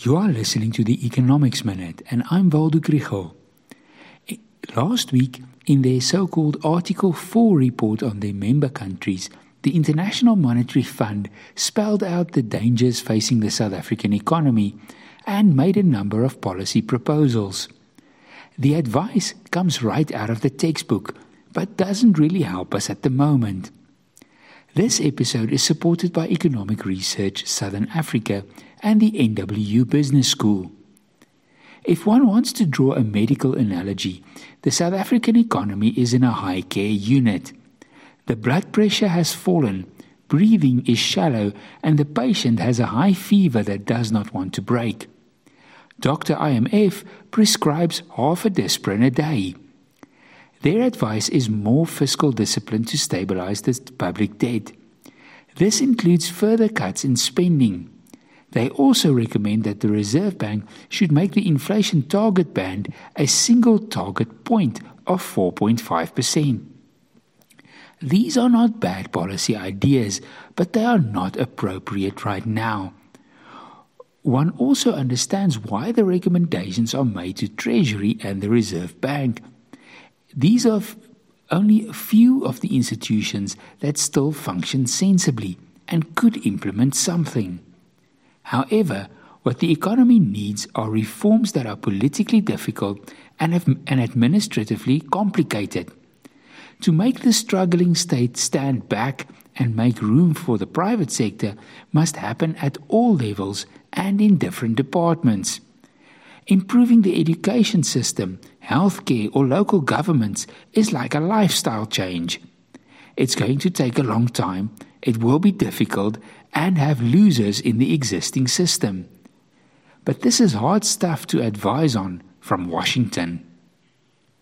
You are listening to the Economics Minute, and I'm Waldo Krugell. Last week, in their so called Article 4 report on their member countries, the International Monetary Fund spelled out the dangers facing the South African economy and made a number of policy proposals. The advice comes right out of the textbook, but doesn't really help us at the moment. This episode is supported by Economic Research Southern Africa and the NWU Business School. If one wants to draw a medical analogy, the South African economy is in a high care unit. The blood pressure has fallen, breathing is shallow, and the patient has a high fever that does not want to break. Dr. IMF prescribes half a disprin a day. Their advice is more fiscal discipline to stabilize the public debt. This includes further cuts in spending. They also recommend that the Reserve Bank should make the inflation target band a single target point of 4.5%. These are not bad policy ideas, but they are not appropriate right now. One also understands why the recommendations are made to Treasury and the Reserve Bank. These are only a few of the institutions that still function sensibly and could implement something. However, what the economy needs are reforms that are politically difficult and, and administratively complicated. To make the struggling state stand back and make room for the private sector must happen at all levels and in different departments. Improving the education system, healthcare, or local governments is like a lifestyle change. It's going to take a long time, it will be difficult, and have losers in the existing system. But this is hard stuff to advise on from Washington.